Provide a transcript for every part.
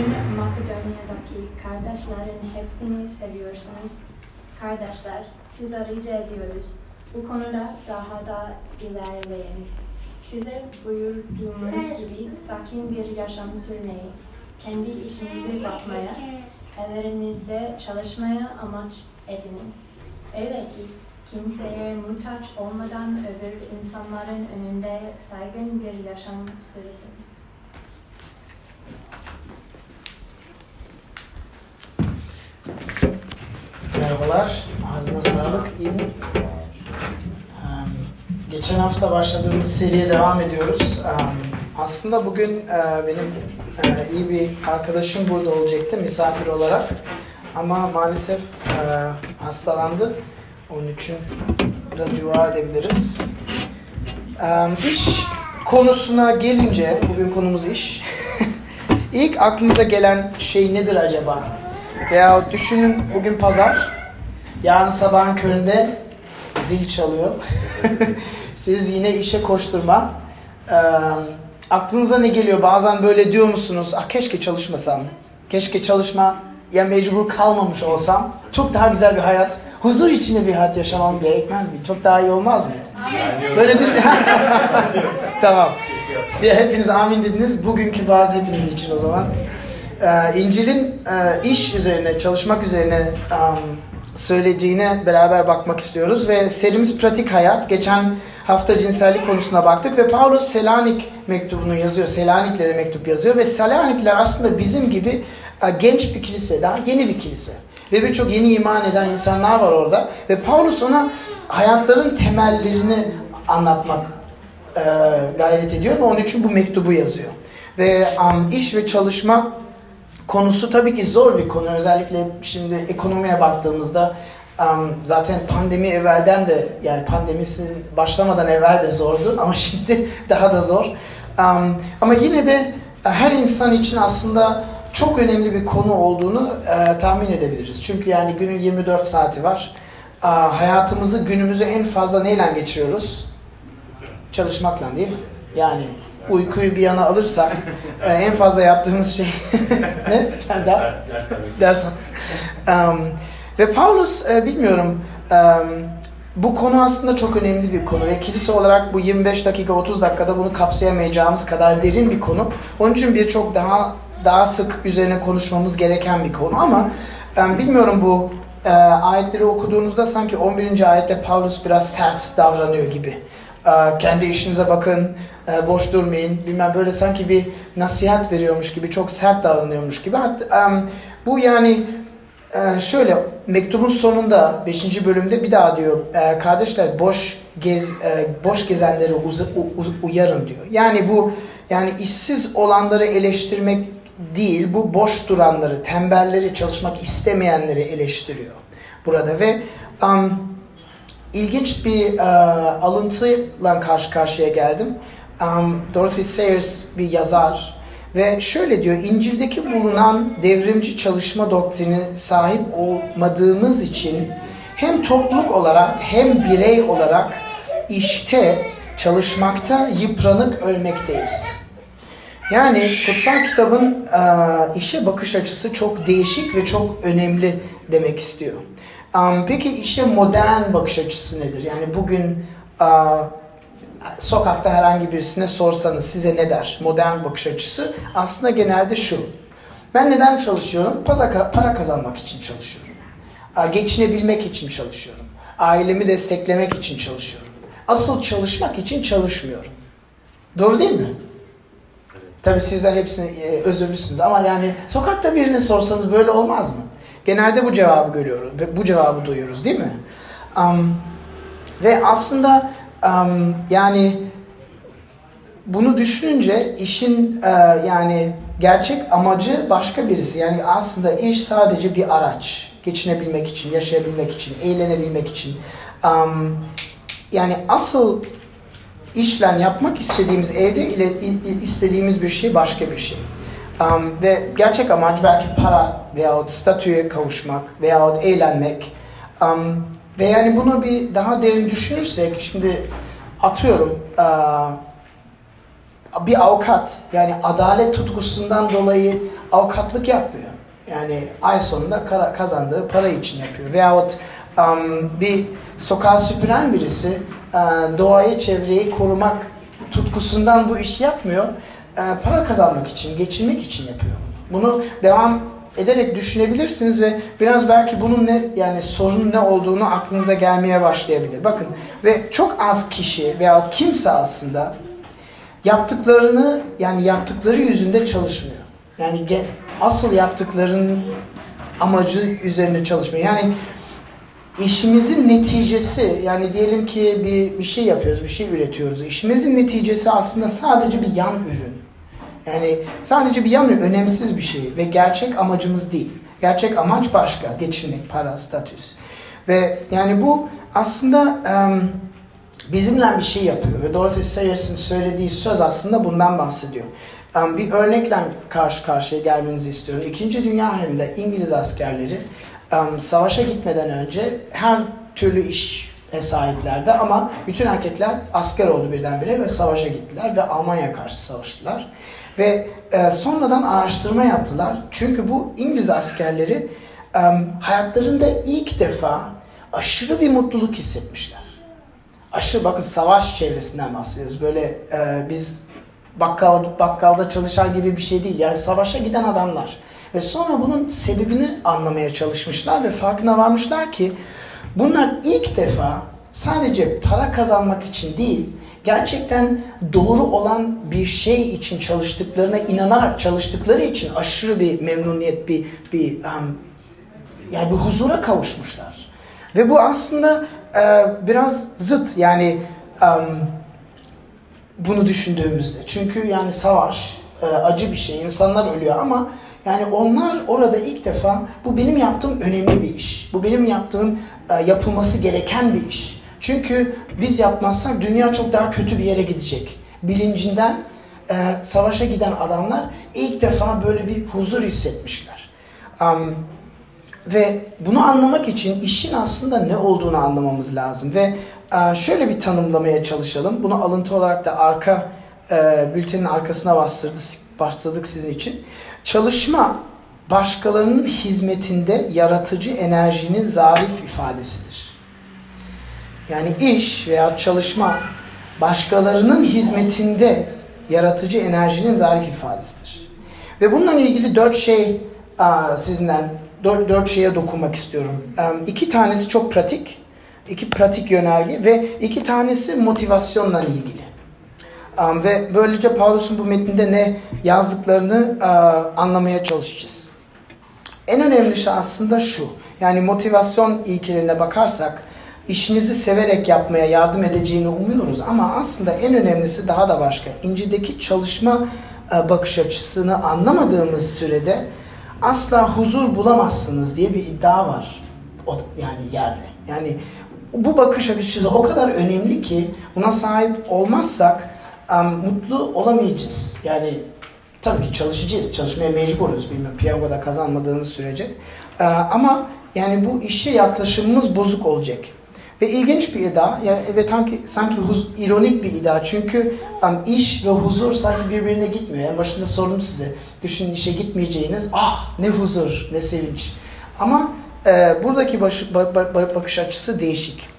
Bütün Makedonya'daki kardeşlerin hepsini seviyorsunuz. Kardeşler, size rica ediyoruz. Bu konuda daha da ilerleyin. Size buyurduğumuz gibi sakin bir yaşam sürmeyi, kendi işinize bakmaya, evlerinizde çalışmaya amaç edinin. Öyle ki kimseye muhtaç olmadan öbür insanların önünde saygın bir yaşam süresiniz. Merhabalar, ağzına sağlık, iyi mi? Geçen hafta başladığımız seriye devam ediyoruz. Aslında bugün e, benim e, iyi bir arkadaşım burada olacaktı misafir olarak. Ama maalesef e, hastalandı. Onun için da dua edebiliriz. İş konusuna gelince, bugün konumuz iş. İlk aklınıza gelen şey nedir acaba? Veya düşünün bugün pazar. Yarın sabahın köründe zil çalıyor. Siz yine işe koşturma. Ee, aklınıza ne geliyor? Bazen böyle diyor musunuz? Ah keşke çalışmasam. Keşke çalışma ya mecbur kalmamış olsam. Çok daha güzel bir hayat. Huzur içinde bir hayat yaşamam gerekmez mi? Çok daha iyi olmaz mı? Böyle değil mi? tamam. Siz hepiniz amin dediniz. Bugünkü bazı hepiniz için o zaman. Ee, İncil'in e, iş üzerine, çalışmak üzerine um, söylediğine beraber bakmak istiyoruz ve serimiz pratik hayat. Geçen hafta cinsellik konusuna baktık ve Paulus Selanik mektubunu yazıyor. Selaniklere mektup yazıyor ve Selanikler aslında bizim gibi e, genç bir kilise, daha yeni bir kilise. Ve birçok yeni iman eden insanlar var orada. Ve Paulus ona hayatların temellerini anlatmak e, gayret ediyor ve onun için bu mektubu yazıyor. Ve um, iş ve çalışma konusu tabii ki zor bir konu. Özellikle şimdi ekonomiye baktığımızda um, zaten pandemi evvelden de yani pandemisi başlamadan evvel de zordu ama şimdi daha da zor. Um, ama yine de e, her insan için aslında çok önemli bir konu olduğunu e, tahmin edebiliriz. Çünkü yani günün 24 saati var. E, hayatımızı, günümüzü en fazla neyle geçiriyoruz? Çalışmakla değil? Yani uykuyu bir yana alırsak e, en fazla yaptığımız şey ne? Ders, ders um, ve Paulus e, bilmiyorum um, bu konu aslında çok önemli bir konu ve kilise olarak bu 25 dakika 30 dakikada bunu kapsayamayacağımız kadar derin bir konu. Onun için birçok daha daha sık üzerine konuşmamız gereken bir konu ama um, bilmiyorum bu e, ayetleri okuduğunuzda sanki 11. ayette Paulus biraz sert davranıyor gibi. E, kendi işinize bakın, e, boş durmayın. Bilmem böyle sanki bir nasihat veriyormuş gibi, çok sert davranıyormuş gibi. Hatta, bu yani e, şöyle mektubun sonunda 5. bölümde bir daha diyor e, kardeşler boş gez boş gezenleri uyarın diyor. Yani bu yani işsiz olanları eleştirmek değil, bu boş duranları, tembelleri, çalışmak istemeyenleri eleştiriyor burada ve um, ilginç bir uh, alıntıyla karşı karşıya geldim um, Dorothy Sayers bir yazar ve şöyle diyor, İncil'deki bulunan devrimci çalışma doktrini sahip olmadığımız için hem topluluk olarak hem birey olarak işte, çalışmakta yıpranık ölmekteyiz. Yani kutsal kitabın e, işe bakış açısı çok değişik ve çok önemli demek istiyor. Um, peki işe modern bakış açısı nedir? Yani bugün uh, sokakta herhangi birisine sorsanız size ne der? Modern bakış açısı aslında genelde şu. Ben neden çalışıyorum? Para kazanmak için çalışıyorum. Geçinebilmek için çalışıyorum. Ailemi desteklemek için çalışıyorum. Asıl çalışmak için çalışmıyorum. Doğru değil mi? Tabii sizler hepsini e, özürlüsünüz ama yani sokakta birini sorsanız böyle olmaz mı? Genelde bu cevabı görüyoruz ve bu cevabı duyuyoruz değil mi? Um, ve aslında Um, yani bunu düşününce işin uh, yani gerçek amacı başka birisi. Yani aslında iş sadece bir araç. Geçinebilmek için, yaşayabilmek için, eğlenebilmek için. Um, yani asıl işlem yapmak istediğimiz, evde ile istediğimiz bir şey başka bir şey. Um, ve gerçek amaç belki para veyahut statüye kavuşmak veyahut eğlenmek. Um, ve yani bunu bir daha derin düşünürsek, şimdi atıyorum bir avukat yani adalet tutkusundan dolayı avukatlık yapmıyor. Yani ay sonunda kazandığı para için yapıyor. Veyahut um, bir sokağa süpüren birisi uh, doğayı, çevreyi korumak tutkusundan bu işi yapmıyor. Uh, para kazanmak için, geçinmek için yapıyor. Bunu devam ederek düşünebilirsiniz ve biraz belki bunun ne yani sorun ne olduğunu aklınıza gelmeye başlayabilir. Bakın ve çok az kişi veya kimse aslında yaptıklarını yani yaptıkları yüzünde çalışmıyor. Yani asıl yaptıklarının amacı üzerinde çalışmıyor. Yani işimizin neticesi yani diyelim ki bir, bir şey yapıyoruz, bir şey üretiyoruz. İşimizin neticesi aslında sadece bir yan ürün. Yani sadece bir yan ürün, önemsiz bir şey ve gerçek amacımız değil. Gerçek amaç başka. Geçinmek, para, statüs. Ve yani bu aslında um, bizimle bir şey yapıyor. Ve Dorothy Sayers'ın söylediği söz aslında bundan bahsediyor. Um, bir örnekle karşı karşıya gelmenizi istiyorum. İkinci Dünya Harbi'nde İngiliz askerleri um, savaşa gitmeden önce her türlü iş sahiplerdi ama bütün erkekler asker oldu birdenbire ve savaşa gittiler ve Almanya karşı savaştılar. Ve e, sonradan araştırma yaptılar. Çünkü bu İngiliz askerleri e, hayatlarında ilk defa aşırı bir mutluluk hissetmişler. Aşırı bakın savaş çevresinden bahsediyoruz. Böyle e, biz bakkal bakkalda çalışan gibi bir şey değil. Yani savaşa giden adamlar. Ve sonra bunun sebebini anlamaya çalışmışlar ve farkına varmışlar ki bunlar ilk defa sadece para kazanmak için değil, gerçekten doğru olan bir şey için çalıştıklarına inanarak çalıştıkları için aşırı bir memnuniyet, bir bir um, yani bir huzura kavuşmuşlar. Ve bu aslında e, biraz zıt yani um, bunu düşündüğümüzde. Çünkü yani savaş e, acı bir şey, insanlar ölüyor ama yani onlar orada ilk defa bu benim yaptığım önemli bir iş. Bu benim yaptığım e, yapılması gereken bir iş. Çünkü biz yapmazsak dünya çok daha kötü bir yere gidecek. Bilincinden e, savaşa giden adamlar ilk defa böyle bir huzur hissetmişler. Um, ve bunu anlamak için işin aslında ne olduğunu anlamamız lazım. Ve e, şöyle bir tanımlamaya çalışalım. Bunu alıntı olarak da arka e, bültenin arkasına bastırdık, bastırdık sizin için. Çalışma başkalarının hizmetinde yaratıcı enerjinin zarif ifadesidir. Yani iş veya çalışma başkalarının hizmetinde yaratıcı enerjinin zarif ifadesidir. Ve bununla ilgili dört şey sizden dört, dört şeye dokunmak istiyorum. İki tanesi çok pratik, iki pratik yönerge ve iki tanesi motivasyonla ilgili. Um, ve böylece Paulus'un bu metninde ne yazdıklarını anlamaya çalışacağız. En önemli şey aslında şu. Yani motivasyon ilkelerine bakarsak işinizi severek yapmaya yardım edeceğini umuyoruz ama aslında en önemlisi daha da başka. İnci'deki çalışma uh, bakış açısını anlamadığımız sürede asla huzur bulamazsınız diye bir iddia var. O, yani yerde. Yani bu bakış açısı o kadar önemli ki buna sahip olmazsak um, mutlu olamayacağız. Yani tabii ki çalışacağız. Çalışmaya mecburuz. Bilmiyorum piyangoda kazanmadığımız sürece. Ee, ama yani bu işe yaklaşımımız bozuk olacak. Ve ilginç bir iddia ya, ve sanki, sanki huz, ironik bir iddia. Çünkü um, iş ve huzur sanki birbirine gitmiyor. En başında sordum size. Düşünün işe gitmeyeceğiniz. Ah ne huzur, ne sevinç. Ama e, buradaki baş, ba, ba, bakış açısı değişik.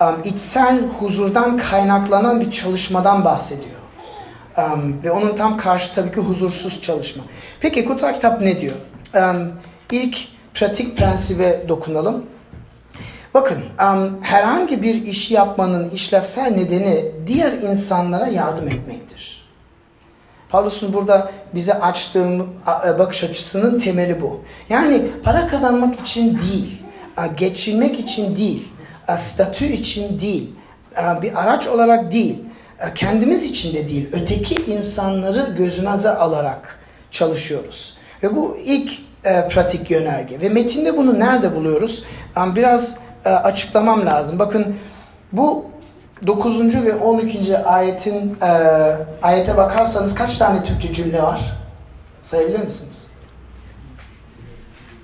Um, içsel huzurdan kaynaklanan bir çalışmadan bahsediyor. Um, ve onun tam karşı tabii ki huzursuz çalışma. Peki kutsal kitap ne diyor? Um, ilk pratik prensibe dokunalım. Bakın herhangi bir iş yapmanın işlevsel nedeni diğer insanlara yardım etmektir. Paulus'un burada bize açtığı e, bakış açısının temeli bu. Yani para kazanmak için değil, geçinmek için değil, statü için değil, bir araç olarak değil, kendimiz için de değil, öteki insanları gözümüze alarak çalışıyoruz. Ve bu ilk e, pratik yönerge. Ve metinde bunu nerede buluyoruz? Biraz açıklamam lazım. Bakın bu 9. ve 12. ayetin e, ayete bakarsanız kaç tane Türkçe cümle var? Sayabilir misiniz?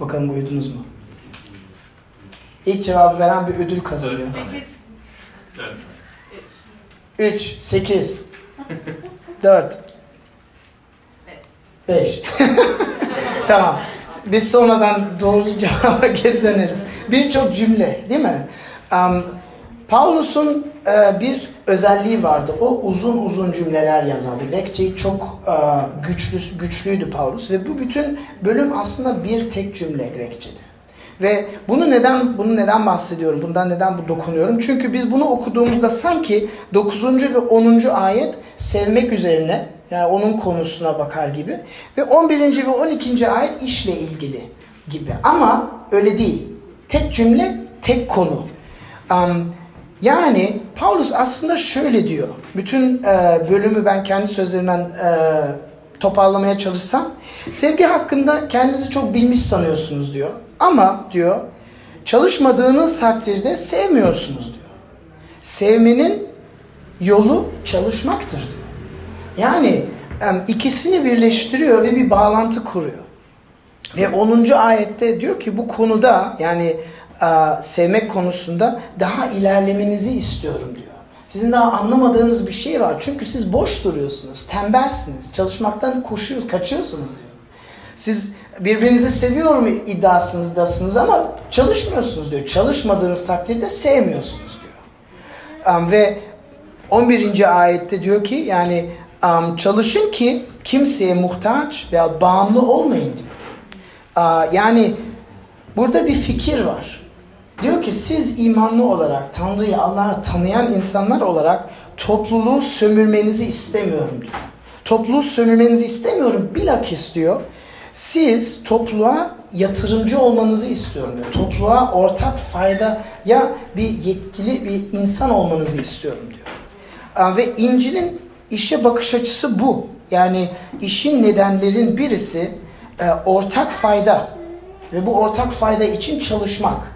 Bakalım uyudunuz mu? İlk cevabı veren bir ödül kazanıyor. 8. 3, 8, 4, 5. tamam. Biz sonradan doğru cevaba geri döneriz. Birçok cümle değil mi? Um, Paulus'un e, bir özelliği vardı. O uzun uzun cümleler yazardı. Grekçeyi çok e, güçlü güçlüydü Paulus ve bu bütün bölüm aslında bir tek cümle Grekçe'de. Ve bunu neden bunu neden bahsediyorum? Bundan neden bu dokunuyorum? Çünkü biz bunu okuduğumuzda sanki 9. ve 10. ayet sevmek üzerine yani onun konusuna bakar gibi ve 11. ve 12. ayet işle ilgili gibi. Ama öyle değil. Tek cümle, tek konu. Um, yani Paulus aslında şöyle diyor. Bütün e, bölümü ben kendi sözlerinden e, toparlamaya çalışsam. Sevgi hakkında kendinizi çok bilmiş sanıyorsunuz diyor. Ama diyor çalışmadığınız takdirde sevmiyorsunuz diyor. Sevmenin yolu çalışmaktır diyor. Yani ikisini birleştiriyor ve bir bağlantı kuruyor. Ve 10. ayette diyor ki bu konuda yani sevmek konusunda daha ilerlemenizi istiyorum diyor. Sizin daha anlamadığınız bir şey var. Çünkü siz boş duruyorsunuz, tembelsiniz, çalışmaktan koşuyorsunuz, kaçıyorsunuz diyor. Siz birbirinizi seviyorum iddiasınızdasınız ama çalışmıyorsunuz diyor. Çalışmadığınız takdirde sevmiyorsunuz diyor. Ve 11. ayette diyor ki yani um, çalışın ki kimseye muhtaç veya bağımlı olmayın diyor. Uh, yani burada bir fikir var. Diyor ki siz imanlı olarak Tanrı'yı Allah'ı tanıyan insanlar olarak topluluğu sömürmenizi istemiyorum diyor. Topluluğu sömürmenizi istemiyorum bilakis diyor siz topluluğa yatırımcı olmanızı istiyorum diyor. Topluluğa ortak fayda ya bir yetkili bir insan olmanızı istiyorum diyor. Ve İncil'in işe bakış açısı bu. Yani işin nedenlerin birisi e, ortak fayda ve bu ortak fayda için çalışmak.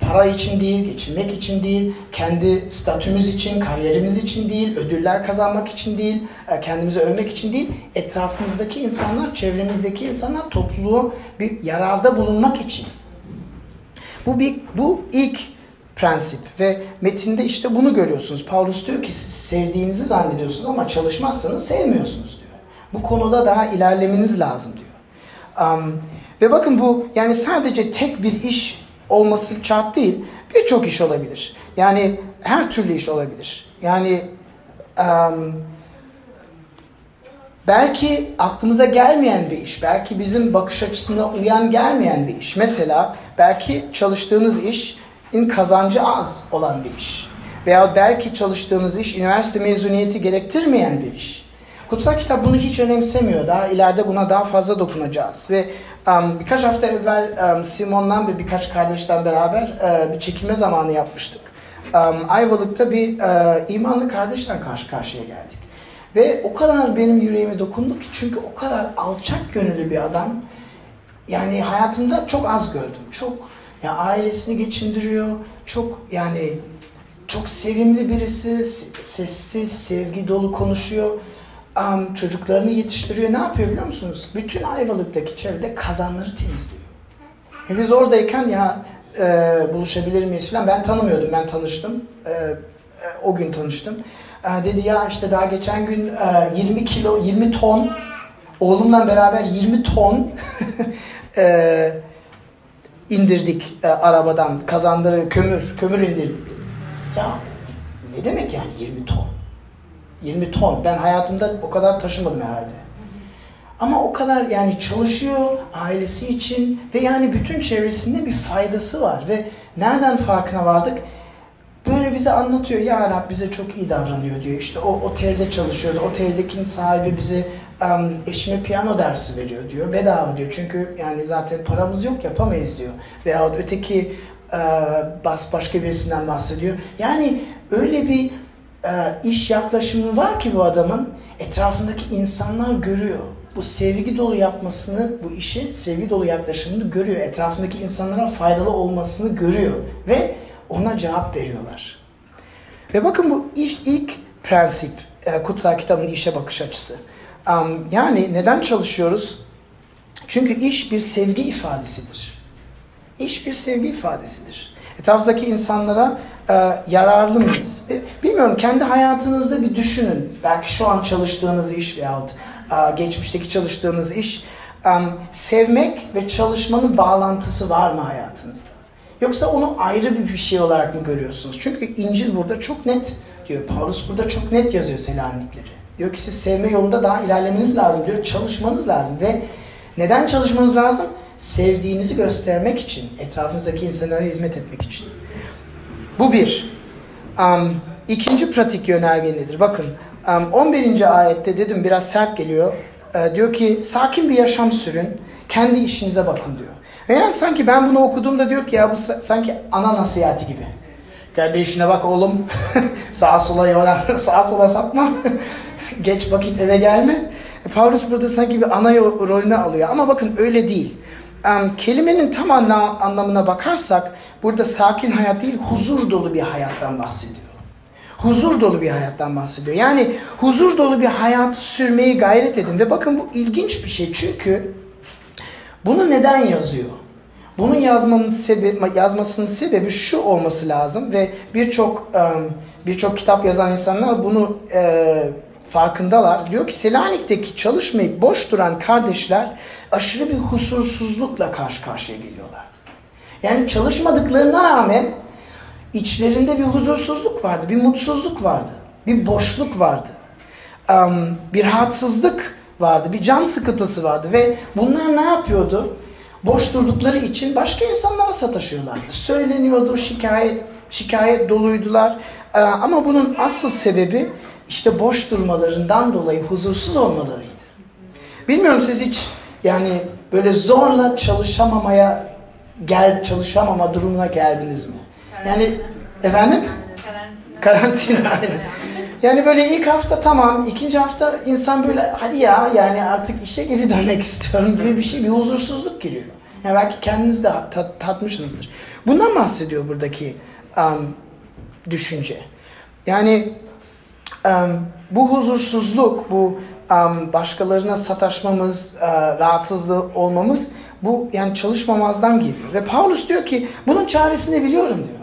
Para için değil, geçinmek için değil, kendi statümüz için, kariyerimiz için değil, ödüller kazanmak için değil, e, kendimizi övmek için değil, etrafımızdaki insanlar, çevremizdeki insanlar topluluğu bir yararda bulunmak için. Bu bir bu ilk prensip ve metinde işte bunu görüyorsunuz. Paulus diyor ki siz sevdiğinizi zannediyorsunuz ama çalışmazsanız sevmiyorsunuz diyor. Bu konuda daha ilerlemeniz lazım diyor. Um, ve bakın bu yani sadece tek bir iş olması şart değil. Birçok iş olabilir. Yani her türlü iş olabilir. Yani um, belki aklımıza gelmeyen bir iş, belki bizim bakış açısına uyan gelmeyen bir iş. Mesela belki çalıştığınız işin kazancı az olan bir iş. Veya belki çalıştığınız iş üniversite mezuniyeti gerektirmeyen bir iş. Kutsal kitap bunu hiç önemsemiyor. Daha ileride buna daha fazla dokunacağız. Ve Um, birkaç hafta evvel um, Simon'la ve birkaç kardeşten beraber uh, bir çekime zamanı yapmıştık. Um, Ayvalık'ta bir uh, imanlı kardeşten karşı karşıya geldik. Ve o kadar benim yüreğime dokundu ki çünkü o kadar alçak gönüllü bir adam. Yani hayatımda çok az gördüm. Çok ya ailesini geçindiriyor. Çok yani çok sevimli birisi, sessiz, sevgi dolu konuşuyor um, çocuklarını yetiştiriyor. Ne yapıyor biliyor musunuz? Bütün Ayvalık'taki çevrede kazanları temizliyor. E biz oradayken ya e, buluşabilir miyiz falan ben tanımıyordum. Ben tanıştım. E, e, o gün tanıştım. E, dedi ya işte daha geçen gün e, 20 kilo, 20 ton oğlumla beraber 20 ton e, indirdik e, arabadan. Kazanları kömür, kömür indirdik dedi. Ya ne demek yani 20 ton? 20 ton. Ben hayatımda o kadar taşımadım herhalde. Ama o kadar yani çalışıyor ailesi için ve yani bütün çevresinde bir faydası var ve nereden farkına vardık? Böyle bize anlatıyor ya Rab bize çok iyi davranıyor diyor. İşte o otelde çalışıyoruz. Oteldekinin sahibi bize eşime piyano dersi veriyor diyor. Bedava diyor. Çünkü yani zaten paramız yok yapamayız diyor. Veya öteki uh, başka birisinden bahsediyor. Yani öyle bir e, iş yaklaşımı var ki bu adamın etrafındaki insanlar görüyor. Bu sevgi dolu yapmasını, bu işi sevgi dolu yaklaşımını görüyor. Etrafındaki insanlara faydalı olmasını görüyor ve ona cevap veriyorlar. Ve bakın bu ilk, ilk prensip e, kutsal kitabın işe bakış açısı. Um, yani neden çalışıyoruz? Çünkü iş bir sevgi ifadesidir. İş bir sevgi ifadesidir. Etrafındaki insanlara e, yararlı mıyız? E, bilmiyorum kendi hayatınızda bir düşünün. Belki şu an çalıştığınız iş veyahut e, geçmişteki çalıştığınız iş um, sevmek ve çalışmanın bağlantısı var mı hayatınızda? Yoksa onu ayrı bir şey olarak mı görüyorsunuz? Çünkü İncil burada çok net diyor. Paulus burada çok net yazıyor Selanikleri. Diyor ki siz sevme yolunda daha ilerlemeniz lazım diyor. Çalışmanız lazım ve neden çalışmanız lazım? Sevdiğinizi göstermek için, etrafınızdaki insanlara hizmet etmek için. Bu bir. Um, ikinci pratik yönerge nedir? Bakın um, 11. ayette dedim biraz sert geliyor. Uh, diyor ki sakin bir yaşam sürün, kendi işinize bakın diyor. Ve yani sanki ben bunu okuduğumda diyor ki ya bu sanki ana nasihati gibi. Kendi işine bak oğlum. sağa sola yola, sağa sola sapma. Geç vakit eve gelme. E, Paulus burada sanki bir ana rolünü alıyor. Ama bakın öyle değil. Um, kelimenin tam anla, anlamına bakarsak burada sakin hayat değil huzur dolu bir hayattan bahsediyor. Huzur dolu bir hayattan bahsediyor. Yani huzur dolu bir hayat sürmeyi gayret edin. Ve bakın bu ilginç bir şey çünkü bunu neden yazıyor? Bunun yazmanın sebebi, yazmasının sebebi şu olması lazım ve birçok birçok kitap yazan insanlar bunu e, farkındalar. Diyor ki Selanik'teki çalışmayıp boş duran kardeşler aşırı bir husursuzlukla karşı karşıya geliyorlardı. Yani çalışmadıklarına rağmen içlerinde bir huzursuzluk vardı, bir mutsuzluk vardı, bir boşluk vardı, bir rahatsızlık vardı, bir can sıkıntısı vardı ve bunlar ne yapıyordu? Boş durdukları için başka insanlara sataşıyorlardı. Söyleniyordu, şikayet şikayet doluydular. Ama bunun asıl sebebi işte boş durmalarından dolayı huzursuz olmalarıydı. Bilmiyorum siz hiç yani böyle zorla çalışamamaya gel çalışamama durumuna geldiniz mi? Yani efendim? Karantina. Karantina aynen. Yani böyle ilk hafta tamam, ikinci hafta insan böyle hadi ya yani artık işe geri dönmek istiyorum gibi bir şey, bir huzursuzluk giriyor. Yani belki kendiniz de tat, tatmışsınızdır. Bundan bahsediyor buradaki um, düşünce. Yani bu huzursuzluk, bu başkalarına sataşmamız, uh, rahatsızlığı olmamız bu yani çalışmamazdan geliyor. Ve Paulus diyor ki bunun çaresini biliyorum diyor.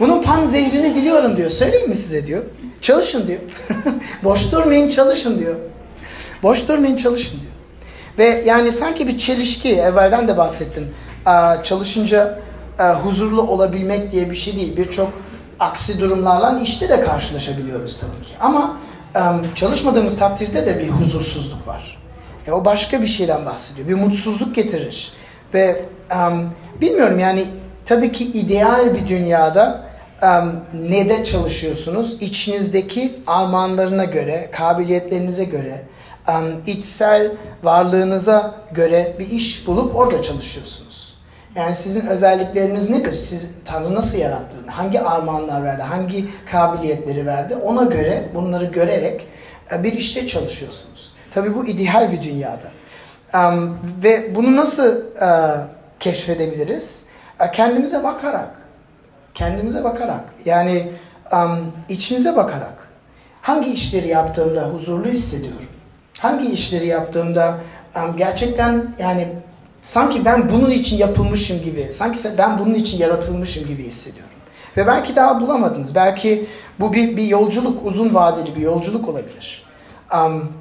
Bunun pan zehrini biliyorum diyor. Söyleyeyim mi size diyor. Çalışın diyor. Boş durmayın çalışın diyor. Boş durmayın çalışın diyor. Ve yani sanki bir çelişki evvelden de bahsettim. Çalışınca huzurlu olabilmek diye bir şey değil. Birçok aksi durumlarla işte de karşılaşabiliyoruz tabii ki. Ama çalışmadığımız takdirde de bir huzursuzluk var. E o başka bir şeyden bahsediyor. Bir mutsuzluk getirir. Ve bilmiyorum yani tabii ki ideal bir dünyada um, ne de çalışıyorsunuz? İçinizdeki armağanlarına göre, kabiliyetlerinize göre, um, içsel varlığınıza göre bir iş bulup orada çalışıyorsunuz. Yani sizin özellikleriniz nedir? Siz Tanrı nasıl yarattığını, hangi armağanlar verdi, hangi kabiliyetleri verdi ona göre bunları görerek e, bir işte çalışıyorsunuz. Tabi bu ideal bir dünyada. Ve bunu nasıl uh, keşfedebiliriz? Uh, kendimize bakarak kendimize bakarak yani içimize bakarak hangi işleri yaptığımda huzurlu hissediyorum? Hangi işleri yaptığımda gerçekten yani sanki ben bunun için yapılmışım gibi, sanki ben bunun için yaratılmışım gibi hissediyorum. Ve belki daha bulamadınız. Belki bu bir, bir yolculuk, uzun vadeli bir yolculuk olabilir. Um,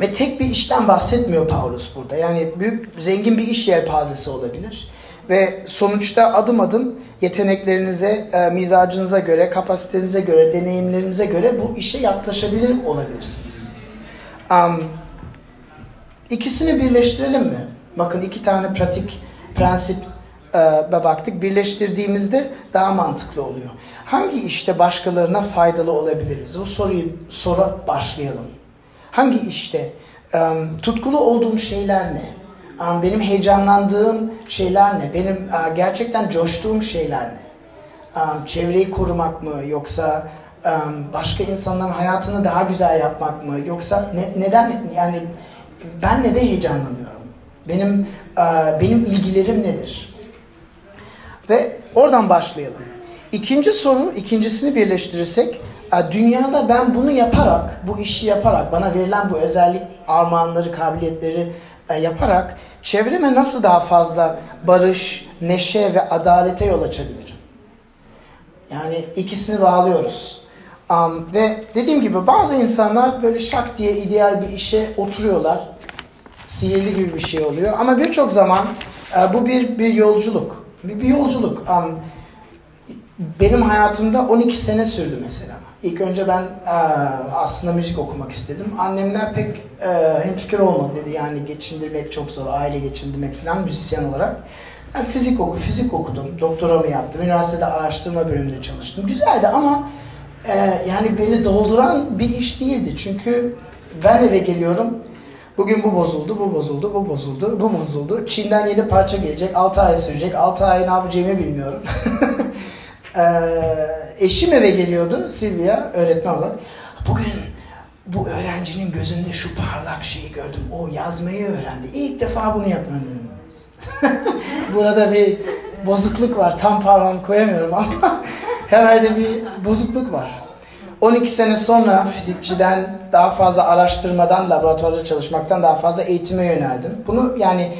ve tek bir işten bahsetmiyor Paulus burada. Yani büyük, zengin bir iş yelpazesi olabilir. Ve sonuçta adım adım yeteneklerinize, e, mizacınıza göre, kapasitenize göre, deneyimlerinize göre bu işe yaklaşabilir olabilirsiniz. Um, ikisini birleştirelim mi? Bakın iki tane pratik prensip e, baktık. Birleştirdiğimizde daha mantıklı oluyor. Hangi işte başkalarına faydalı olabiliriz? Bu soruyu soru başlayalım. Hangi işte? Um, tutkulu olduğum şeyler ne? benim heyecanlandığım şeyler ne? Benim gerçekten coştuğum şeyler ne? Çevreyi korumak mı? Yoksa başka insanların hayatını daha güzel yapmak mı? Yoksa ne, neden yani ben ne de heyecanlanıyorum? Benim benim ilgilerim nedir? Ve oradan başlayalım. İkinci soru, ikincisini birleştirirsek dünyada ben bunu yaparak, bu işi yaparak, bana verilen bu özellik armağanları, kabiliyetleri e, yaparak çevreme nasıl daha fazla barış, neşe ve adalete yol açabilirim? Yani ikisini bağlıyoruz. Um, ve dediğim gibi bazı insanlar böyle şak diye ideal bir işe oturuyorlar. Sihirli gibi bir şey oluyor. Ama birçok zaman e, bu bir bir yolculuk. Bir, bir yolculuk. Um, benim hayatımda 12 sene sürdü mesela. İlk önce ben e, aslında müzik okumak istedim. Annemler pek e, hemfikir olmadı dedi. Yani geçindirmek çok zor, aile geçindirmek falan müzisyen olarak. Ben fizik oku, fizik okudum, doktoramı yaptım. Üniversitede araştırma bölümünde çalıştım. Güzeldi ama e, yani beni dolduran bir iş değildi. Çünkü ben eve geliyorum, Bugün bu bozuldu, bu bozuldu, bu bozuldu, bu bozuldu. Çin'den yeni parça gelecek, 6 ay sürecek. 6 ay ne yapacağımı bilmiyorum. Ee, eşim eve geliyordu Silvia öğretmen olarak. Bugün bu öğrencinin gözünde şu parlak şeyi gördüm. O yazmayı öğrendi. İlk defa bunu yapmadım. Burada bir bozukluk var. Tam parmağımı koyamıyorum ama herhalde bir bozukluk var. 12 sene sonra fizikçiden daha fazla araştırmadan, laboratuvarda çalışmaktan daha fazla eğitime yöneldim. Bunu yani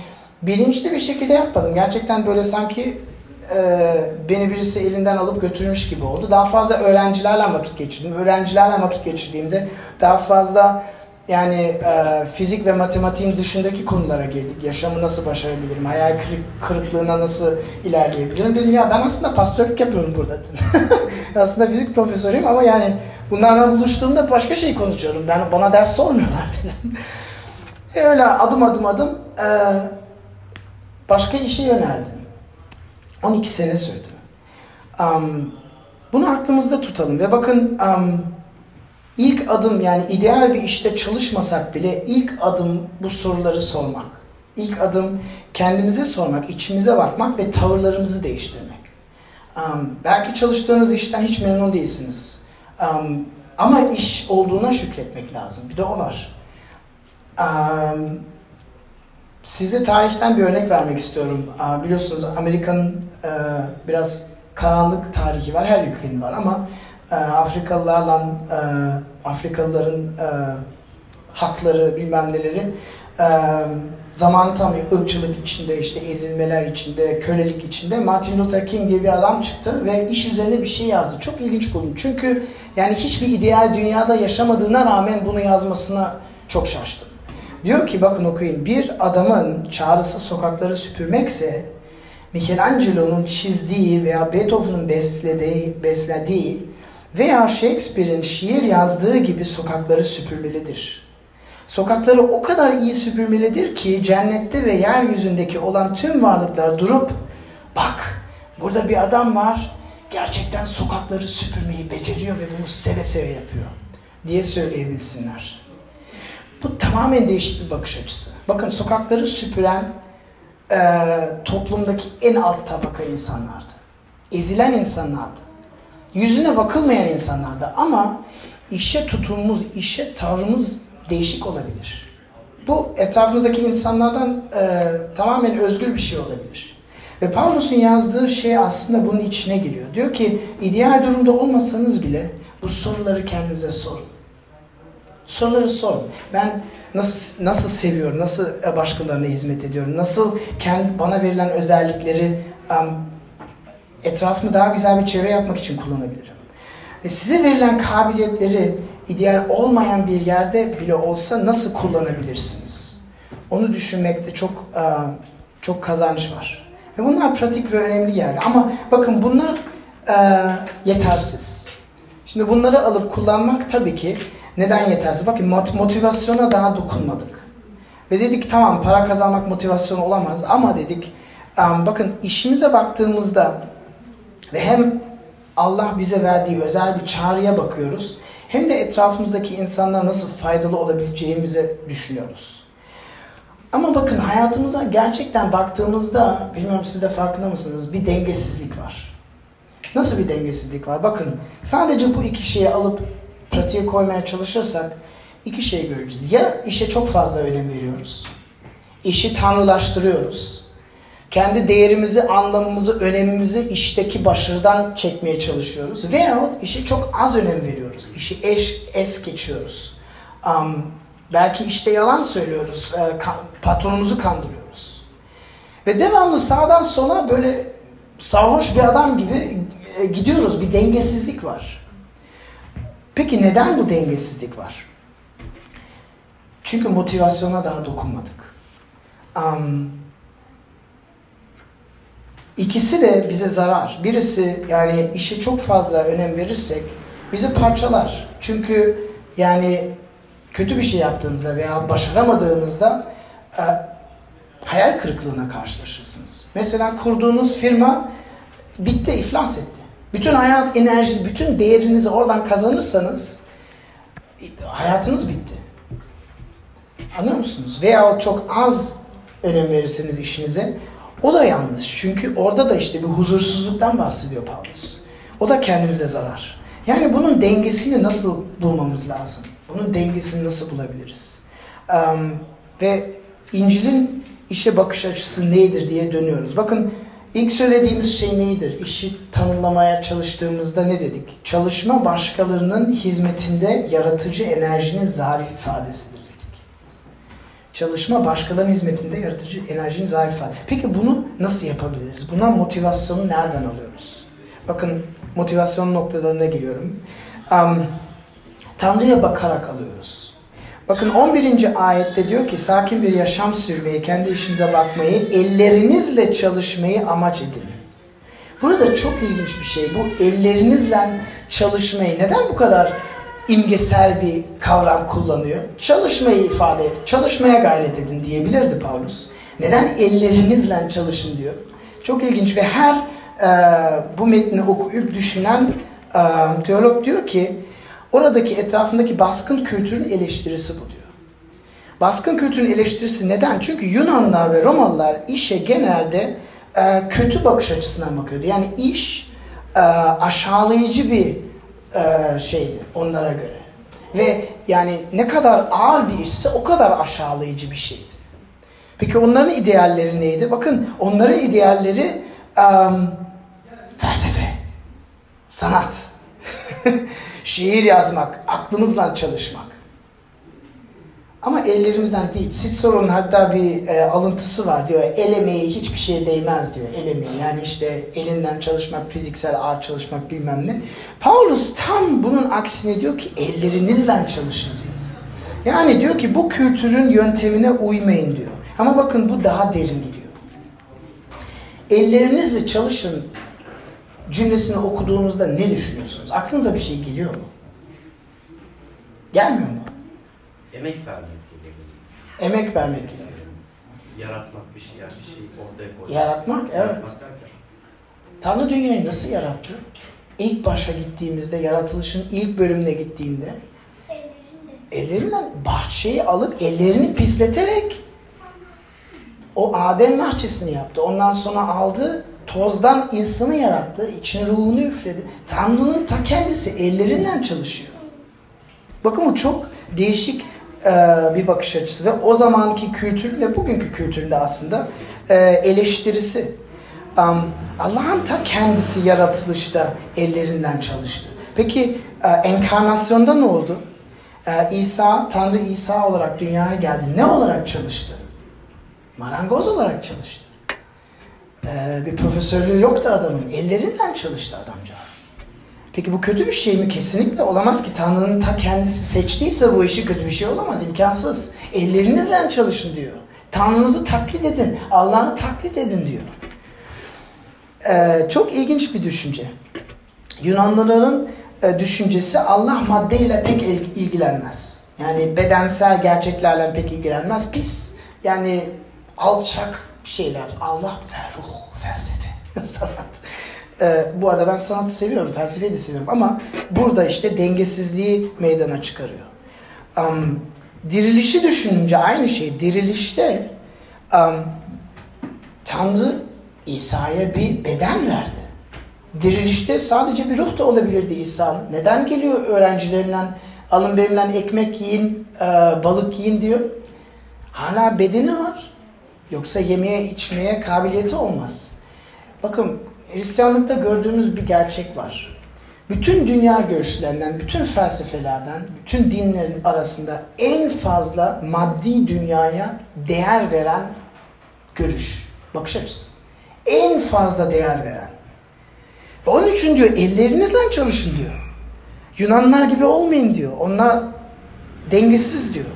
bilinçli bir şekilde yapmadım. Gerçekten böyle sanki e, beni birisi elinden alıp götürmüş gibi oldu. Daha fazla öğrencilerle vakit geçirdim. Öğrencilerle vakit geçirdiğimde daha fazla yani e, fizik ve matematiğin dışındaki konulara girdik. Yaşamı nasıl başarabilirim? Hayal kırıklığına nasıl ilerleyebilirim? Dedim ya ben aslında pastörlük yapıyorum burada. aslında fizik profesörüyüm ama yani bunlarla buluştuğumda başka şey konuşuyorum. Ben bana ders sormuyorlar dedim. E öyle adım adım adım e, başka işe yöneldim. 12 sene sürdü. Um, bunu aklımızda tutalım ve bakın um, ilk adım yani ideal bir işte çalışmasak bile ilk adım bu soruları sormak. İlk adım kendimize sormak, içimize bakmak ve tavırlarımızı değiştirmek. Um, belki çalıştığınız işten hiç memnun değilsiniz. Um, ama iş olduğuna şükretmek lazım. Bir de o var. Um, Size tarihten bir örnek vermek istiyorum. Biliyorsunuz Amerika'nın e, biraz karanlık tarihi var, her ülkenin var ama e, Afrikalılarla e, Afrikalıların hakları bilmem neleri zaman tam ırkçılık içinde, işte ezilmeler içinde, kölelik içinde Martin Luther King diye bir adam çıktı ve iş üzerine bir şey yazdı. Çok ilginç buldum. Çünkü yani hiçbir ideal dünyada yaşamadığına rağmen bunu yazmasına çok şaştım. Diyor ki bakın okuyun. Bir adamın çağrısı sokakları süpürmekse Michelangelo'nun çizdiği veya Beethoven'ın beslediği, beslediği veya Shakespeare'in şiir yazdığı gibi sokakları süpürmelidir. Sokakları o kadar iyi süpürmelidir ki cennette ve yeryüzündeki olan tüm varlıklar durup bak burada bir adam var gerçekten sokakları süpürmeyi beceriyor ve bunu seve seve yapıyor diye söyleyebilsinler. Bu tamamen değişik bir bakış açısı. Bakın sokakları süpüren e, toplumdaki en alt tabaka insanlardı. Ezilen insanlardı. Yüzüne bakılmayan insanlardı ama işe tutumumuz, işe tavrımız değişik olabilir. Bu etrafımızdaki insanlardan e, tamamen özgür bir şey olabilir. Ve Paulus'un yazdığı şey aslında bunun içine giriyor. Diyor ki ideal durumda olmasanız bile bu soruları kendinize sorun. Soruları sorun. Ben nasıl nasıl seviyorum, nasıl başkalarına hizmet ediyorum, nasıl kendi bana verilen özellikleri um, etrafımı daha güzel bir çevre yapmak için kullanabilirim. Ve size verilen kabiliyetleri ideal olmayan bir yerde bile olsa nasıl kullanabilirsiniz? Onu düşünmekte çok uh, çok kazanç var. Ve bunlar pratik ve önemli yerler. Ama bakın bunlar uh, yetersiz. Şimdi bunları alıp kullanmak tabii ki neden yetersiz? Bakın motivasyona daha dokunmadık. Ve dedik tamam para kazanmak motivasyon olamaz ama dedik um, bakın işimize baktığımızda ve hem Allah bize verdiği özel bir çağrıya bakıyoruz hem de etrafımızdaki insanlara nasıl faydalı olabileceğimizi düşünüyoruz. Ama bakın hayatımıza gerçekten baktığımızda bilmiyorum siz de farkında mısınız bir dengesizlik var. Nasıl bir dengesizlik var? Bakın sadece bu iki şeyi alıp pratiğe koymaya çalışırsak iki şey göreceğiz. Ya işe çok fazla önem veriyoruz. İşi tanrılaştırıyoruz. Kendi değerimizi, anlamımızı, önemimizi işteki başarıdan çekmeye çalışıyoruz. Veyahut işe çok az önem veriyoruz. İşi eş, es geçiyoruz. Um, belki işte yalan söylüyoruz. E, ka patronumuzu kandırıyoruz. Ve devamlı sağdan sola böyle sarhoş bir adam gibi e, gidiyoruz. Bir dengesizlik var. Peki neden bu dengesizlik var? Çünkü motivasyona daha dokunmadık. Um, ikisi de bize zarar. Birisi yani işe çok fazla önem verirsek bizi parçalar. Çünkü yani kötü bir şey yaptığınızda veya başaramadığınızda e, hayal kırıklığına karşılaşırsınız. Mesela kurduğunuz firma bitti, iflas etti. Bütün hayat enerji, bütün değerinizi oradan kazanırsanız hayatınız bitti. Anlıyor musunuz? Veya çok az önem verirseniz işinize o da yanlış. Çünkü orada da işte bir huzursuzluktan bahsediyor Paulus. O da kendimize zarar. Yani bunun dengesini nasıl bulmamız lazım? Bunun dengesini nasıl bulabiliriz? Um, ve İncil'in işe bakış açısı nedir diye dönüyoruz. Bakın ilk söylediğimiz şey nedir? İşi tanımlamaya çalıştığımızda ne dedik? Çalışma başkalarının hizmetinde yaratıcı enerjinin zarif ifadesidir. Çalışma başkalarının hizmetinde yaratıcı enerjinin zarif ifadesi. Peki bunu nasıl yapabiliriz? Buna motivasyonu nereden alıyoruz? Bakın motivasyon noktalarına geliyorum. Um, Tanrı'ya bakarak alıyoruz. Bakın 11. ayette diyor ki sakin bir yaşam sürmeyi, kendi işinize bakmayı, ellerinizle çalışmayı amaç edin. Burada çok ilginç bir şey. Bu ellerinizle çalışmayı neden bu kadar imgesel bir kavram kullanıyor? Çalışmayı ifade et, çalışmaya gayret edin diyebilirdi Paulus. Neden ellerinizle çalışın diyor. Çok ilginç ve her e, bu metni okuyup düşünen e, teolog diyor ki oradaki etrafındaki baskın kültürün eleştirisi bu diyor. Baskın kültürün eleştirisi neden? Çünkü Yunanlar ve Romalılar işe genelde e, kötü bakış açısından bakıyordu. Yani iş e, aşağılayıcı bir e, şeydi onlara göre. Ve yani ne kadar ağır bir işse o kadar aşağılayıcı bir şeydi. Peki onların idealleri neydi? Bakın onların idealleri um, felsefe, sanat, şiir yazmak, aklımızla çalışmak. Ama ellerimizden değil. Cicero'nun hatta bir e, alıntısı var diyor. El emeği hiçbir şeye değmez diyor. El emeği yani işte elinden çalışmak, fiziksel ağır çalışmak bilmem ne. Paulus tam bunun aksine diyor ki ellerinizle çalışın diyor. Yani diyor ki bu kültürün yöntemine uymayın diyor. Ama bakın bu daha derin gidiyor. Ellerinizle çalışın cümlesini okuduğunuzda ne düşünüyorsunuz? Aklınıza bir şey geliyor mu? Gelmiyor mu? Emek vermek. Emek vermek geliyor. Yaratmak bir şey, yani bir şey ortaya koymak. Yaratmak, evet. Yaratmak derken. Tanrı dünyayı nasıl yarattı? İlk başa gittiğimizde, yaratılışın ilk bölümüne gittiğinde ellerinden bahçeyi alıp ellerini pisleterek o Adem bahçesini yaptı. Ondan sonra aldı, tozdan insanı yarattı, içine ruhunu üfledi. Tanrı'nın ta kendisi ellerinden çalışıyor. Bakın bu çok değişik bir bakış açısı ve o zamanki kültürle bugünkü kültürle aslında e, eleştirisi. Allah'ın ta kendisi yaratılışta ellerinden çalıştı. Peki e, enkarnasyonda ne oldu? E, İsa, Tanrı İsa olarak dünyaya geldi. Ne olarak çalıştı? Marangoz olarak çalıştı. E, bir profesörlüğü yoktu adamın. Ellerinden çalıştı adamcağız. Peki bu kötü bir şey mi? Kesinlikle olamaz ki. Tanrı'nın ta kendisi seçtiyse bu işi kötü bir şey olamaz. imkansız. Ellerinizle çalışın diyor. Tanrınızı taklit edin. Allah'ı taklit edin diyor. Ee, çok ilginç bir düşünce. Yunanlıların e, düşüncesi Allah maddeyle pek ilgilenmez. Yani bedensel gerçeklerle pek ilgilenmez. Pis yani alçak şeyler. Allah ve ruh, felsefe, sanat. Ee, bu arada ben sanatı seviyorum, felsefeyi de seviyorum ama burada işte dengesizliği meydana çıkarıyor. Um, dirilişi düşününce aynı şey. Dirilişte um, Tanrı İsa'ya bir beden verdi. Dirilişte sadece bir ruh da olabilirdi İsa'nın. Neden geliyor öğrencilerinden alın benimle ekmek yiyin, e, balık yiyin diyor. Hala bedeni var. Yoksa yemeye içmeye kabiliyeti olmaz. Bakın Hristiyanlıkta gördüğümüz bir gerçek var. Bütün dünya görüşlerinden, bütün felsefelerden, bütün dinlerin arasında en fazla maddi dünyaya değer veren görüş, bakış açısı. En fazla değer veren. Ve onun için diyor ellerinizle çalışın diyor. Yunanlar gibi olmayın diyor. Onlar dengesiz diyor.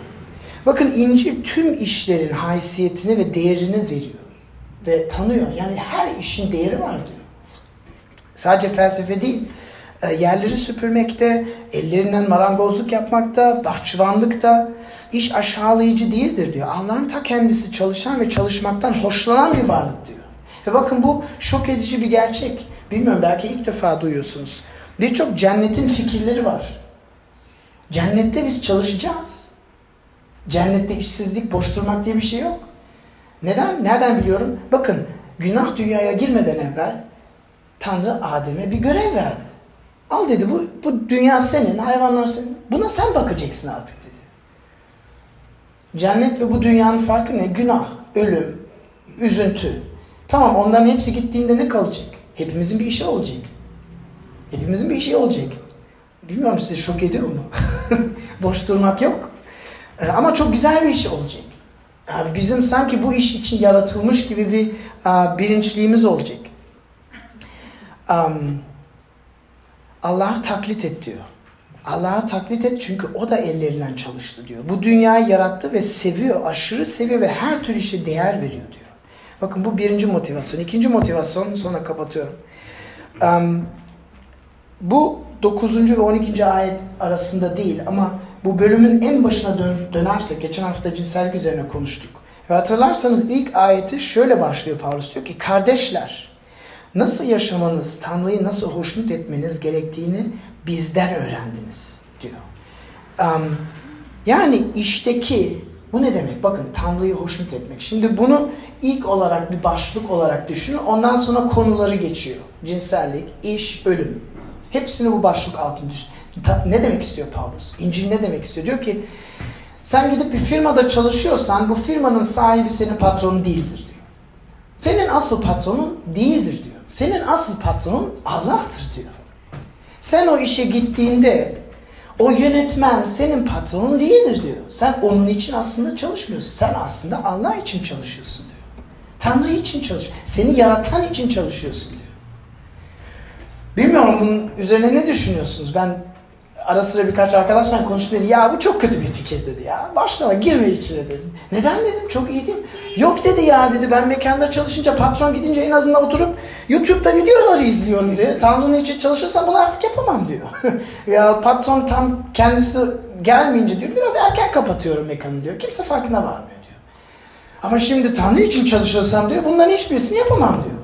Bakın İncil tüm işlerin haysiyetini ve değerini veriyor ve tanıyor. Yani her işin değeri var diyor. Sadece felsefe değil, e, yerleri süpürmekte, ellerinden marangozluk yapmakta, bahçıvanlıkta iş aşağılayıcı değildir diyor. Allah'ın ta kendisi çalışan ve çalışmaktan hoşlanan bir varlık diyor. Ve bakın bu şok edici bir gerçek. Bilmiyorum belki ilk defa duyuyorsunuz. Birçok cennetin fikirleri var. Cennette biz çalışacağız. Cennette işsizlik, boş durmak diye bir şey yok. Neden? Nereden biliyorum? Bakın günah dünyaya girmeden evvel Tanrı Adem'e bir görev verdi. Al dedi bu, bu dünya senin, hayvanlar senin. Buna sen bakacaksın artık dedi. Cennet ve bu dünyanın farkı ne? Günah, ölüm, üzüntü. Tamam onların hepsi gittiğinde ne kalacak? Hepimizin bir işi olacak. Hepimizin bir işi olacak. Bilmiyorum size şok ediyor mu? Boş durmak yok. Ee, ama çok güzel bir iş olacak. Yani bizim sanki bu iş için yaratılmış gibi bir uh, bilinçliğimiz olacak. Um, Allah'ı taklit et diyor. Allah'ı taklit et çünkü o da ellerinden çalıştı diyor. Bu dünyayı yarattı ve seviyor, aşırı seviyor ve her türlü işe değer veriyor diyor. Bakın bu birinci motivasyon. İkinci motivasyon sonra kapatıyorum. Um, bu 9. ve 12. ayet arasında değil ama bu bölümün en başına dön dönersek, geçen hafta cinsellik üzerine konuştuk. Ve hatırlarsanız ilk ayeti şöyle başlıyor Paulus diyor ki, kardeşler nasıl yaşamanız, Tanrı'yı nasıl hoşnut etmeniz gerektiğini bizden öğrendiniz diyor. Um, yani işteki, bu ne demek? Bakın Tanrı'yı hoşnut etmek. Şimdi bunu ilk olarak bir başlık olarak düşünün. Ondan sonra konuları geçiyor. Cinsellik, iş, ölüm. Hepsini bu başlık altında düşün. Ne demek istiyor Paulus? İncil ne demek istiyor? Diyor ki sen gidip bir firmada çalışıyorsan bu firmanın sahibi senin patronun değildir diyor. Senin asıl patronun değildir diyor. Senin asıl patronun Allah'tır diyor. Sen o işe gittiğinde o yönetmen senin patronun değildir diyor. Sen onun için aslında çalışmıyorsun. Sen aslında Allah için çalışıyorsun diyor. Tanrı için çalış. Seni yaratan için çalışıyorsun diyor. Bilmiyorum bunun üzerine ne düşünüyorsunuz? Ben ara sıra birkaç arkadaşla konuştum dedi. Ya bu çok kötü bir fikir dedi ya. Başlama girme içine dedim. Neden dedim çok iyi değil mi? Yok dedi ya dedi ben mekanda çalışınca patron gidince en azından oturup YouTube'da videoları izliyorum diyor. Tanrı'nın için çalışırsam bunu artık yapamam diyor. ya patron tam kendisi gelmeyince diyor biraz erken kapatıyorum mekanı diyor. Kimse farkına varmıyor diyor. Ama şimdi Tanrı için çalışırsam diyor bunların hiçbirisini yapamam diyor.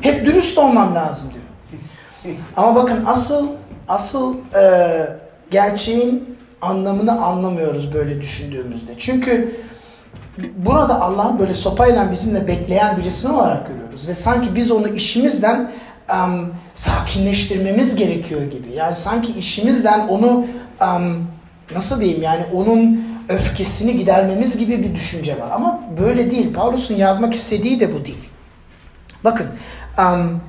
Hep dürüst olmam lazım diyor. Ama bakın asıl asıl e, gerçeğin anlamını anlamıyoruz böyle düşündüğümüzde. Çünkü burada Allah'ı böyle sopayla bizimle bekleyen birisini olarak görüyoruz. Ve sanki biz onu işimizden um, sakinleştirmemiz gerekiyor gibi. Yani sanki işimizden onu um, nasıl diyeyim yani onun öfkesini gidermemiz gibi bir düşünce var. Ama böyle değil. Paulus'un yazmak istediği de bu değil. Bakın um,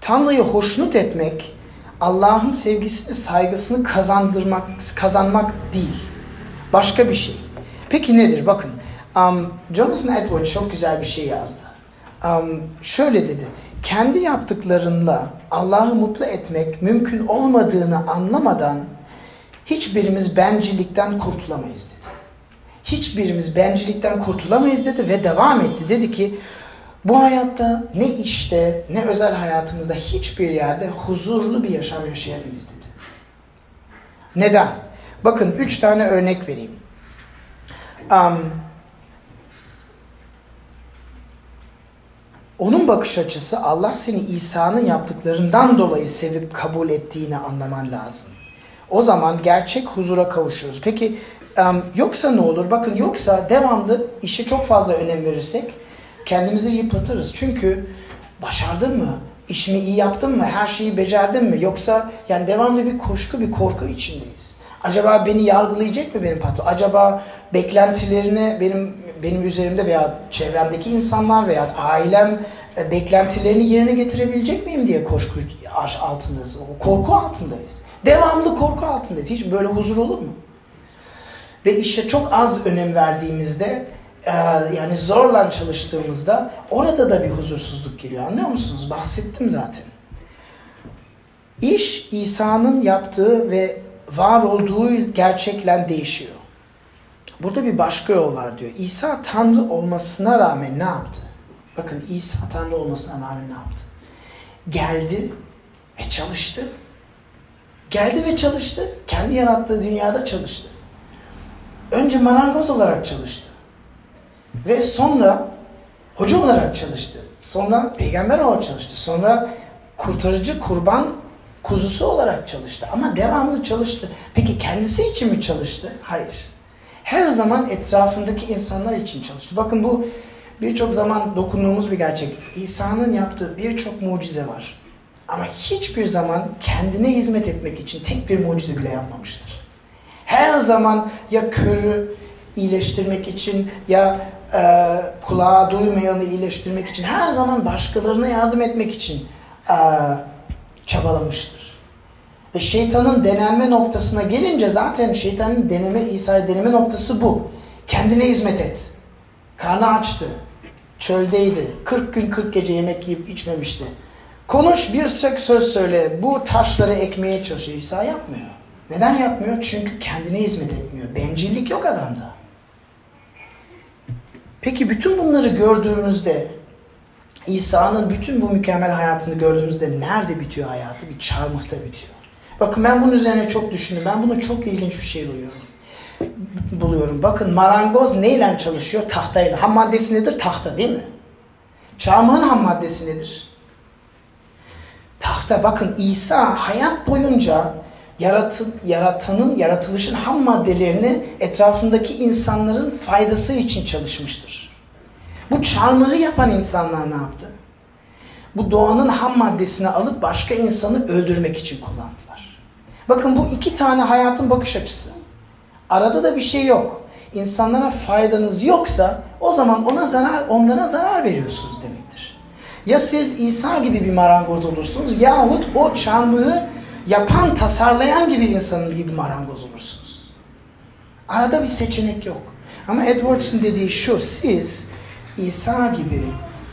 Tanrı'yı hoşnut etmek Allah'ın sevgisini, saygısını kazandırmak, kazanmak değil. Başka bir şey. Peki nedir? Bakın, um, Jonathan Edwards çok güzel bir şey yazdı. Um, şöyle dedi, kendi yaptıklarında Allah'ı mutlu etmek mümkün olmadığını anlamadan hiçbirimiz bencillikten kurtulamayız dedi. Hiçbirimiz bencillikten kurtulamayız dedi ve devam etti. Dedi ki, bu hayatta ne işte ne özel hayatımızda hiçbir yerde huzurlu bir yaşam yaşayamayız dedi. Neden? Bakın üç tane örnek vereyim. Um, onun bakış açısı Allah seni İsa'nın yaptıklarından dolayı sevip kabul ettiğini anlaman lazım. O zaman gerçek huzura kavuşuyoruz. Peki yoksa ne olur? Bakın yoksa devamlı işe çok fazla önem verirsek kendimizi yıpratırız. Çünkü başardın mı? İşimi iyi yaptın mı? Her şeyi becerdin mi? Yoksa yani devamlı bir koşku, bir korku içindeyiz. Acaba beni yargılayacak mı benim patron? Acaba beklentilerini benim benim üzerimde veya çevremdeki insanlar veya ailem e, beklentilerini yerine getirebilecek miyim diye koşku altındayız. Korku altındayız. Devamlı korku altındayız. Hiç böyle huzur olur mu? Ve işe çok az önem verdiğimizde ee, yani zorla çalıştığımızda orada da bir huzursuzluk geliyor. Anlıyor musunuz? Bahsettim zaten. İş İsa'nın yaptığı ve var olduğu gerçekle değişiyor. Burada bir başka yol var diyor. İsa Tanrı olmasına rağmen ne yaptı? Bakın İsa Tanrı olmasına rağmen ne yaptı? Geldi ve çalıştı. Geldi ve çalıştı. Kendi yarattığı dünyada çalıştı. Önce marangoz olarak çalıştı. Ve sonra hoca olarak çalıştı. Sonra peygamber olarak çalıştı. Sonra kurtarıcı kurban kuzusu olarak çalıştı. Ama devamlı çalıştı. Peki kendisi için mi çalıştı? Hayır. Her zaman etrafındaki insanlar için çalıştı. Bakın bu birçok zaman dokunduğumuz bir gerçek. İsa'nın yaptığı birçok mucize var. Ama hiçbir zaman kendine hizmet etmek için tek bir mucize bile yapmamıştır. Her zaman ya körü iyileştirmek için ya e, kulağa duymayanı iyileştirmek için her zaman başkalarına yardım etmek için e, çabalamıştır. Ve şeytanın denenme noktasına gelince zaten şeytanın deneme, İsa'yı deneme noktası bu. Kendine hizmet et. Karnı açtı. Çöldeydi. 40 gün 40 gece yemek yiyip içmemişti. Konuş bir söz söyle. Bu taşları ekmeye çalışıyor. İsa yapmıyor. Neden yapmıyor? Çünkü kendine hizmet etmiyor. Bencillik yok adamda. Peki bütün bunları gördüğümüzde İsa'nın bütün bu mükemmel hayatını gördüğümüzde nerede bitiyor hayatı? Bir çarmıhta bitiyor. Bakın ben bunun üzerine çok düşündüm. Ben bunu çok ilginç bir şey buluyorum. Buluyorum. Bakın marangoz neyle çalışıyor? Tahtayla. Ham maddesi nedir? Tahta değil mi? Çarmıhın ham maddesi nedir? Tahta. Bakın İsa hayat boyunca yaratı, yaratanın, yaratılışın ham maddelerini etrafındaki insanların faydası için çalışmıştır. Bu çarmıhı yapan insanlar ne yaptı? Bu doğanın ham maddesini alıp başka insanı öldürmek için kullandılar. Bakın bu iki tane hayatın bakış açısı. Arada da bir şey yok. İnsanlara faydanız yoksa o zaman ona zarar, onlara zarar veriyorsunuz demektir. Ya siz İsa gibi bir marangoz olursunuz yahut o çarmıhı yapan, tasarlayan gibi insanın gibi marangoz olursunuz. Arada bir seçenek yok. Ama Edwards'ın dediği şu, siz İsa gibi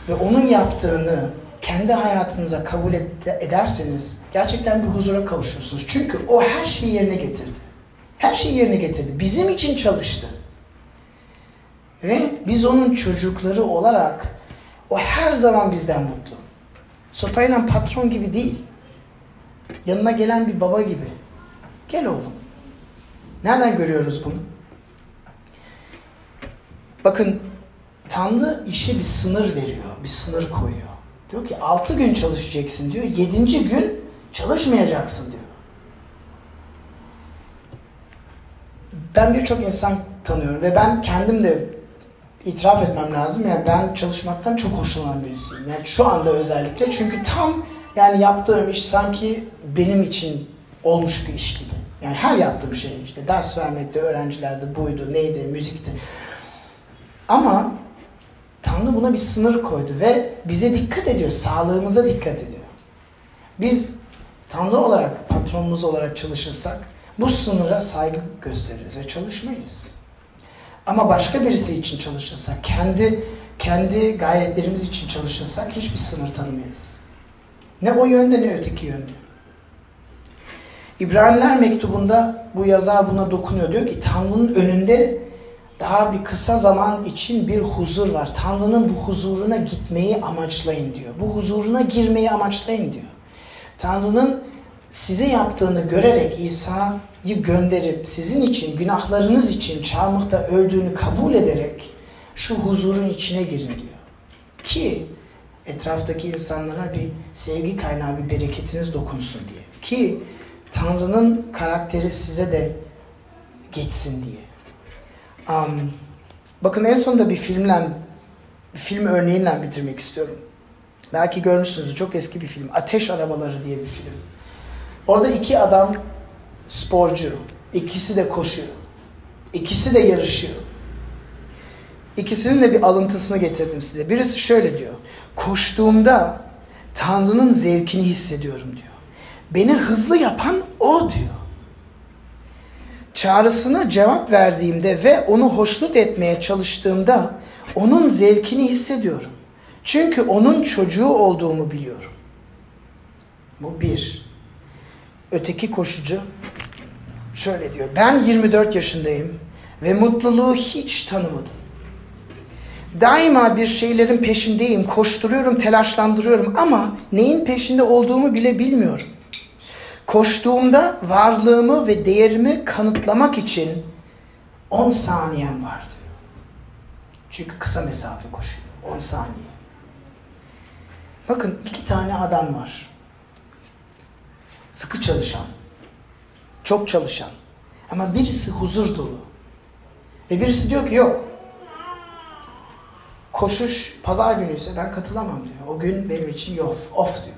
ve onun yaptığını kendi hayatınıza kabul ederseniz gerçekten bir huzura kavuşursunuz. Çünkü o her şeyi yerine getirdi. Her şeyi yerine getirdi. Bizim için çalıştı. Ve biz onun çocukları olarak o her zaman bizden mutlu. Sopayla patron gibi değil. Yanına gelen bir baba gibi. Gel oğlum. Nereden görüyoruz bunu? Bakın Tanrı işe bir sınır veriyor, bir sınır koyuyor. Diyor ki altı gün çalışacaksın diyor, yedinci gün çalışmayacaksın diyor. Ben birçok insan tanıyorum ve ben kendim de itiraf etmem lazım. Yani ben çalışmaktan çok hoşlanan birisiyim. Yani şu anda özellikle çünkü tam yani yaptığım iş sanki benim için olmuş bir iş gibi. Yani her yaptığım şey işte ders vermekte, öğrencilerde buydu, neydi, müzikti. Ama Tanrı buna bir sınır koydu ve bize dikkat ediyor, sağlığımıza dikkat ediyor. Biz Tanrı olarak, patronumuz olarak çalışırsak bu sınıra saygı gösteririz ve çalışmayız. Ama başka birisi için çalışırsak, kendi kendi gayretlerimiz için çalışırsak hiçbir sınır tanımayız. Ne o yönde ne öteki yönde. İbraniler mektubunda bu yazar buna dokunuyor. Diyor ki Tanrı'nın önünde daha bir kısa zaman için bir huzur var. Tanrı'nın bu huzuruna gitmeyi amaçlayın diyor. Bu huzuruna girmeyi amaçlayın diyor. Tanrı'nın size yaptığını görerek İsa'yı gönderip sizin için, günahlarınız için çarmıhta öldüğünü kabul ederek şu huzurun içine girin diyor. Ki etraftaki insanlara bir sevgi kaynağı, bir bereketiniz dokunsun diye. Ki Tanrı'nın karakteri size de geçsin diye. Um, bakın en sonunda bir filmle, bir film örneğiyle bitirmek istiyorum. Belki görmüşsünüz çok eski bir film. Ateş Arabaları diye bir film. Orada iki adam sporcu. İkisi de koşuyor. İkisi de yarışıyor. İkisinin de bir alıntısını getirdim size. Birisi şöyle diyor. Koştuğumda Tanrı'nın zevkini hissediyorum diyor. Beni hızlı yapan o diyor. Çağrısına cevap verdiğimde ve onu hoşnut etmeye çalıştığımda onun zevkini hissediyorum. Çünkü onun çocuğu olduğumu biliyorum. Bu bir. Öteki koşucu şöyle diyor. Ben 24 yaşındayım ve mutluluğu hiç tanımadım. Daima bir şeylerin peşindeyim, koşturuyorum, telaşlandırıyorum ama neyin peşinde olduğumu bile bilmiyorum. Koştuğumda varlığımı ve değerimi kanıtlamak için 10 saniyem var diyor. Çünkü kısa mesafe koşuyor. 10 saniye. Bakın iki tane adam var. Sıkı çalışan. Çok çalışan. Ama birisi huzur dolu. Ve birisi diyor ki yok. Koşuş pazar günü ise ben katılamam diyor. O gün benim için yok. Off diyor.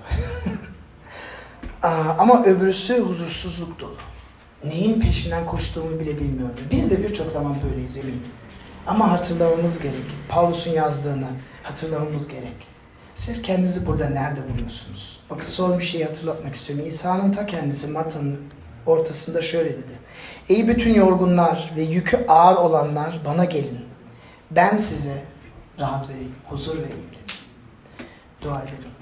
Ama öbürüsü huzursuzluk dolu. Neyin peşinden koştuğumu bile bilmiyorum. Biz de birçok zaman böyleyiz eminim. Ama hatırlamamız gerek. Paulus'un yazdığını hatırlamamız gerek. Siz kendinizi burada nerede buluyorsunuz? Bakın son bir şeyi hatırlatmak istiyorum. İsa'nın ta kendisi Mata'nın ortasında şöyle dedi. Ey bütün yorgunlar ve yükü ağır olanlar bana gelin. Ben size rahat vereyim, huzur vereyim dedi. Dua edelim.